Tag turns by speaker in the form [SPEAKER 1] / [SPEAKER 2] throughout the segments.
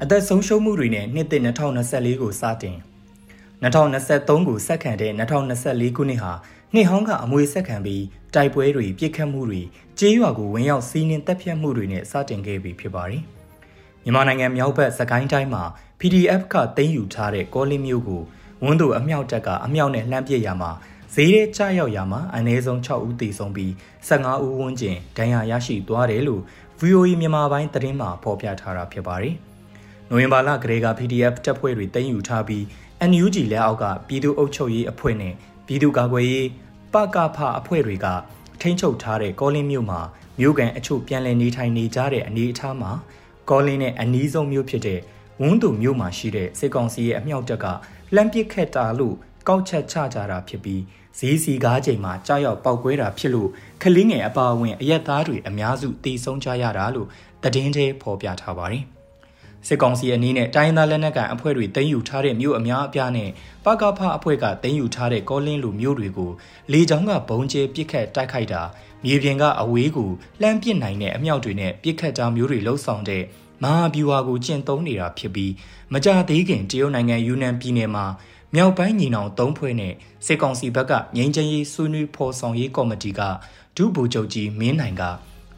[SPEAKER 1] အသက်ဆုံးရှုံးမှုတွေနဲ့နှစ်သစ်2024ကိုစတင်2023ကိုစက္ကန့်တဲ့2024ခုနှစ်ဟာနှစ်ဟောင်းကအမွေဆက်ခံပြီးတိုက်ပွဲတွေပြစ်ခတ်မှုတွေကြေးရွာကိုဝင်ရောက်စီးနင်းတပ်ဖြတ်မှုတွေနဲ့စတင်ခဲ့ပြီဖြစ်ပါတယ်။မြန်မာနိုင်ငံမြောက်ဘက်စကိုင်းတိုင်းမှာ PDF ကတင်ယူထားတဲ့ကောလင်းမျိုးကိုဝန်းတို့အမြောက်တက်ကအမြောက်နဲ့လှမ်းပစ်ရမှာဈေးရဲချရောက်ရမှာအနည်းဆုံး6ဦးသေဆုံးပြီး15ဦးဝန်းကျင်ဒဏ်ရာရရှိသွားတယ်လို့ VOA မြန်မာပိုင်းသတင်းမှာဖော်ပြထားတာဖြစ်ပါတယ်။ နိုဝင်ဘာလကလေးက PDF တပ်ဖွဲ့တွေတင်ယူထားပြီး NUG လက်အောက်ကပြည်သူ့အုပ်ချုပ်ရေးအဖွဲ့နဲ့ပြည်သူ့ကာကွယ်ရေးပကဖအဖွဲ့တွေကထိန်းချုပ်ထားတဲ့ကောလင်းမြို့မှာမြို့ကန်အချို့ပြန်လည်နေထိုင်နေကြတဲ့အနေအထားမှာကောလင်းနဲ့အနီးဆုံးမြို့ဖြစ်တဲ့ဝန်းသူမြို့မှာရှိတဲ့စစ်ကောင်စီရဲ့အမြောက်တပ်ကလှမ်းပစ်ခတ်တာလို့ကောက်ချက်ချကြတာဖြစ်ပြီးဈေးစီကားချိန်မှာကြောက်ရောက်ပောက်ကွဲတာဖြစ်လို့ခလင်းငယ်အပါအဝင်အရက်သားတွေအများစုတေဆုံးကြရတာလို့သတင်းထဲဖော်ပြထားပါတယ်။ စစ်ကောင်စီအနေနဲ့တိုင်းသားလက်နက်ကန်အဖွဲ့တွေတင်ယူထားတဲ့မြို့အများအပြားနဲ့ပကဖအဖွဲ့ကတင်ယူထားတဲ့ကောလင်းလူမျိုးတွေကိုလေကြောင်းကဘုံကျဲပစ်ခတ်တိုက်ခိုက်တာမြေပြင်ကအဝေးကိုလှမ်းပစ်နိုင်တဲ့အမြောက်တွေနဲ့ပစ်ခတ်တာမျိုးတွေလှုပ်ဆောင်တဲ့မဟာဗျူဟာကိုကျင့်သုံးနေတာဖြစ်ပြီးမကြသေးခင်တရုတ်နိုင်ငံယူနန်ပြည်နယ်မှာမြောက်ပိုင်းညီနောင်၃ဖွဲ့နဲ့စစ်ကောင်စီဘက်ကငြိမ်းချမ်းရေးဆွေးနွေးဖော်ဆောင်ရေးကော်မတီကဒုဗိုလ်ချုပ်ကြီးမင်းနိုင်က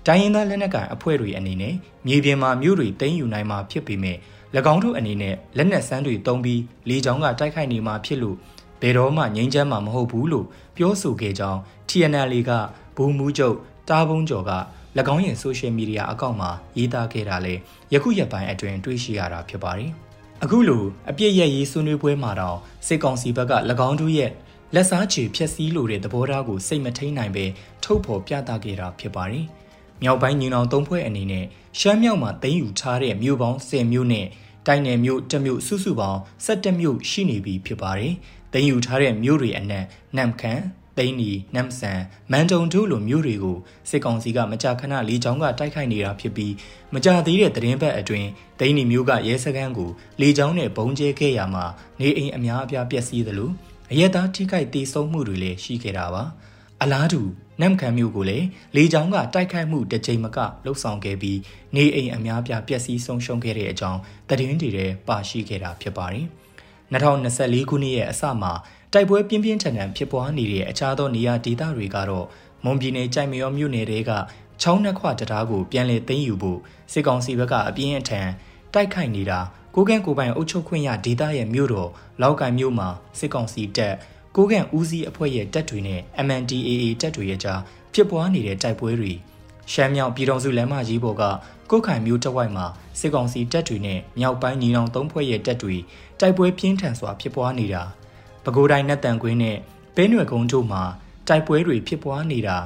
[SPEAKER 1] တိုင်းရင်းသားလက်နက်ကိုင်အဖွဲ့တွေအနေနဲ့မြေပြင်မှာမြို့တွေသိမ်းယူနိုင်မှာဖြစ်ပေမဲ့၎င်းတို့အနေနဲ့လက်နက်စမ်းတွေတုံးပြီးလေကြောင်းကတိုက်ခိုက်နေမှာဖြစ်လို့ဘယ်တော့မှငြိမ်းချမ်းမှာမဟုတ်ဘူးလို့ပြောဆိုခဲ့ကြောင်း TNL ကဘူမူးချုပ်တားဘုံကျော်က၎င်းရဲ့ဆိုရှယ်မီဒီယာအကောင့်မှာရေးသားခဲ့တာလဲယခုရက်ပိုင်းအတွင်းတွေ့ရှိရတာဖြစ်ပါတယ်။အခုလိုအပြစ်ရရေးဆွေးနွေးပွဲမှာတော့စစ်ကောင်စီဘက်က၎င်းတို့ရဲ့လက်စားချေဖြက်စီးလိုတဲ့သဘောထားကိုစိတ်မထိန်နိုင်ပဲထုတ်ဖော်ပြသခဲ့တာဖြစ်ပါတယ်။ မြောက်ပိုင်းညီနောင်သုံးဖွဲ့အနေနဲ့ရှမ်းမြောက်မှာတင်ယူထားတဲ့မြို့ပေါင်း10မြို့နဲ့တိုင်းနယ်မြို့တစ်မြို့စုစုပေါင်း17မြို့ရှိနေပြီဖြစ်ပါတယ်။တင်ယူထားတဲ့မြို့တွေအနက်နမ်ခမ်းသိန်းနီနမ်ဆန်မန်တုံတို့လိုမျိုးတွေကိုစစ်ကောင်စီကမကြာခဏလေကြောင်းကတိုက်ခိုက်နေတာဖြစ်ပြီးမကြာသေးတဲ့သတင်းပတ်အတွင်းသိန်းနီမျိုးကရဲစခန်းကိုလေကြောင်းနဲ့ဘုံကျဲခဲ့ရမှာနေအိမ်အများအပြားပျက်စီးသလိုအရက်သားထိခိုက်ဒေဆုံးမှုတွေလည်းရှိခဲ့တာပါ အလားတူနမ်ခံမျိုးကိုလည်းလေကြောင်းကတိုက်ခိုက်မှုတစ်ချိန်မကလှုပ်ဆောင်ခဲ့ပြီးနေအိမ်အများပြပျက်စီးဆုံးရှုံးခဲ့တဲ့အကြောင်းသတင်းတွေထဲပါရှိခဲ့တာဖြစ်ပါတယ်2024ခုနှစ်ရဲ့အစမှာတိုက်ပွဲပြင်းပြင်းထန်ထန်ဖြစ်ပွားနေတဲ့အခြားသောနေရာဒေသတွေကတော့မွန်ပြည်နယ်ကြိုက်မရောမြို့နယ်တွေကချောင်းနှက်ခွတရားကိုပြန်လည်သိမ်းယူဖို့စစ်ကောင်စီဘက်ကအပြင်းအထန်တိုက်ခိုက်နေတာကိုကန့်ကိုပိုင်အုပ်ချုပ်ခွင့်ရဒေသရဲ့မြို့တော်လောက်ကိုင်မြို့မှာစစ်ကောင်စီတပ် ကိုကန့်ဦးစီးအဖွဲ့ရဲ့တပ်တွေနဲ့ MNDAA တပ်တွေရဲ့ကြားဖြစ်ပွားနေတဲ့တိုက်ပွဲတွေရှမ်းမြောက်ပြည်တော်စုလမ်းမကြီးပေါ်ကကုတ်ခိုင်မြို့တဝိုက်မှာစစ်ကောင်စီတပ်တွေနဲ့မြောက်ပိုင်းညီနောင်သုံးဖွဲ့ရဲ့တပ်တွေတိုက်ပွဲပြင်းထန်စွာဖြစ်ပွားနေတာပဲခူးတိုင်းနတ်တန်ကွင်းနဲ့ပဲနွယ်ကုန်းတို့မှာတိုက်ပွဲတွေဖြစ်ပွားနေတာ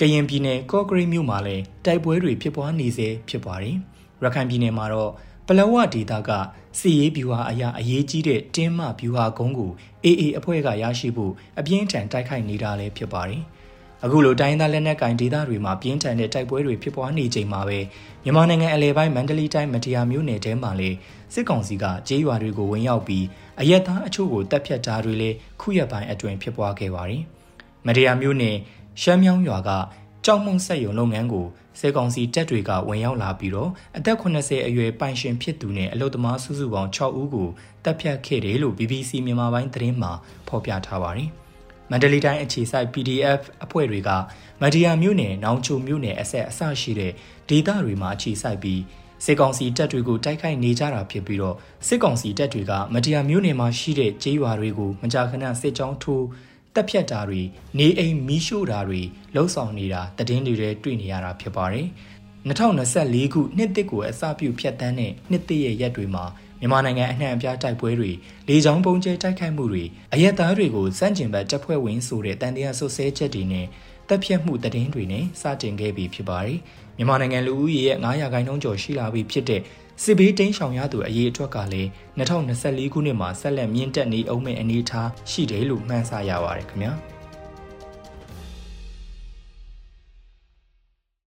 [SPEAKER 1] ကရင်ပြည်နယ်ကော့ဂရိတ်မြို့မှာလည်းတိုက်ပွဲတွေဖြစ်ပွားနေစေဖြစ်ပါတယ်ရခိုင်ပြည်နယ်မှာတော့ ပလဝဒေတာကစီရေးဗျူဟာအရာအရေးကြီးတဲ့တင်းမဗျူဟာကုန်းကို AA အဖွဲ့ကရရှိဖို့အပြင်းထန်တိုက်ခိုက်နေတာလည်းဖြစ်ပါတယ်။အခုလိုတိုင်းသားလက်နက်ကင်ဒေသတွေမှာပြင်းထန်တဲ့တိုက်ပွဲတွေဖြစ်ပွားနေချိန်မှာပဲမြန်မာနိုင်ငံအလဲပိုင်းမန္တလေးတိုင်းမတရားမြို့နယ်ထဲမှာလေစစ်ကောင်စီကကြေးရွာတွေကိုဝင်ရောက်ပြီးအရက်သားအချို့ကိုတပ်ဖြတ်တာတွေလည်းခုရက်ပိုင်းအတွင်းဖြစ်ပွားခဲ့ပါတယ်။မတရားမြို့နယ်ရှမ်းမြောင်းရွာက ကြောက်မုံဆက်ယုံလုပ်ငန်းကိုစေကောင်စီတပ်တွေကဝင်ရောက်လာပြီးတော့အသက်80အရွယ်ပိုင်ရှင်ဖြစ်သူနဲ့အလုသမားစုစုပေါင်း6ဦးကိုတပ်ဖြတ်ခဲ့တယ်လို့ BBC မြန်မာပိုင်းသတင်းမှာဖော်ပြထားပါတယ်။မန္တလေးတိုင်းအခြေစိုက် PDF အဖွဲ့တွေကမဒီယာမြို့နယ်နောင်ချိုမြို့နယ်အဆက်အဆရှိတဲ့ဒေသတွေမှာအခြေစိုက်ပြီးစစ်ကောင်စီတပ်တွေကိုတိုက်ခိုက်နေကြတာဖြစ်ပြီးတော့စစ်ကောင်စီတပ်တွေကမဒီယာမြို့နယ်မှာရှိတဲ့ကျေးရွာတွေကိုမကြာခဏစစ်ကြောင်းထိုး တပ်ဖြတ်တာတွေနေအိမ်မီးရှို့တာတွေလှုပ်ဆောင်နေတာတည်င်းတွေတွေ့နေရတာဖြစ်ပါတယ်2024ခုနှစ်တစ်ကိုအစပြုဖြတ်တန်းတဲ့နှစ်တစ်ရဲ့ရက်တွေမှာမြန်မာနိုင်ငံအနှံ့အပြားတိုက်ပွဲတွေလေကြောင်းပုံကျဲတိုက်ခိုက်မှုတွေအရက်သားတွေကိုစန့်ကျင်ဘက်တပ်ဖွဲ့ဝင်ဆိုတဲ့တန်တရားဆွဆဲချက်တွေနဲ့တပ်ဖြတ်မှုတည်င်းတွေနဲ့စတင်ခဲ့ပြီးဖြစ်ပါတယ်။မြန်မာနိုင်ငံလူဦးရေရဲ့900ခိုင်နှုန်းကျော်ရှိလာပြီဖြစ်တဲ့ စစ်ဘေးတိမ်းရှောင်ရသူအရေးအတွက်ကလည်း2024ခုနှစ်မှာဆက်လက်မြင့်တက်နေအောင်မယ့်အနေအထားရှိတယ်လို့မှန်းဆရပါတယ်ခင်ဗျာ။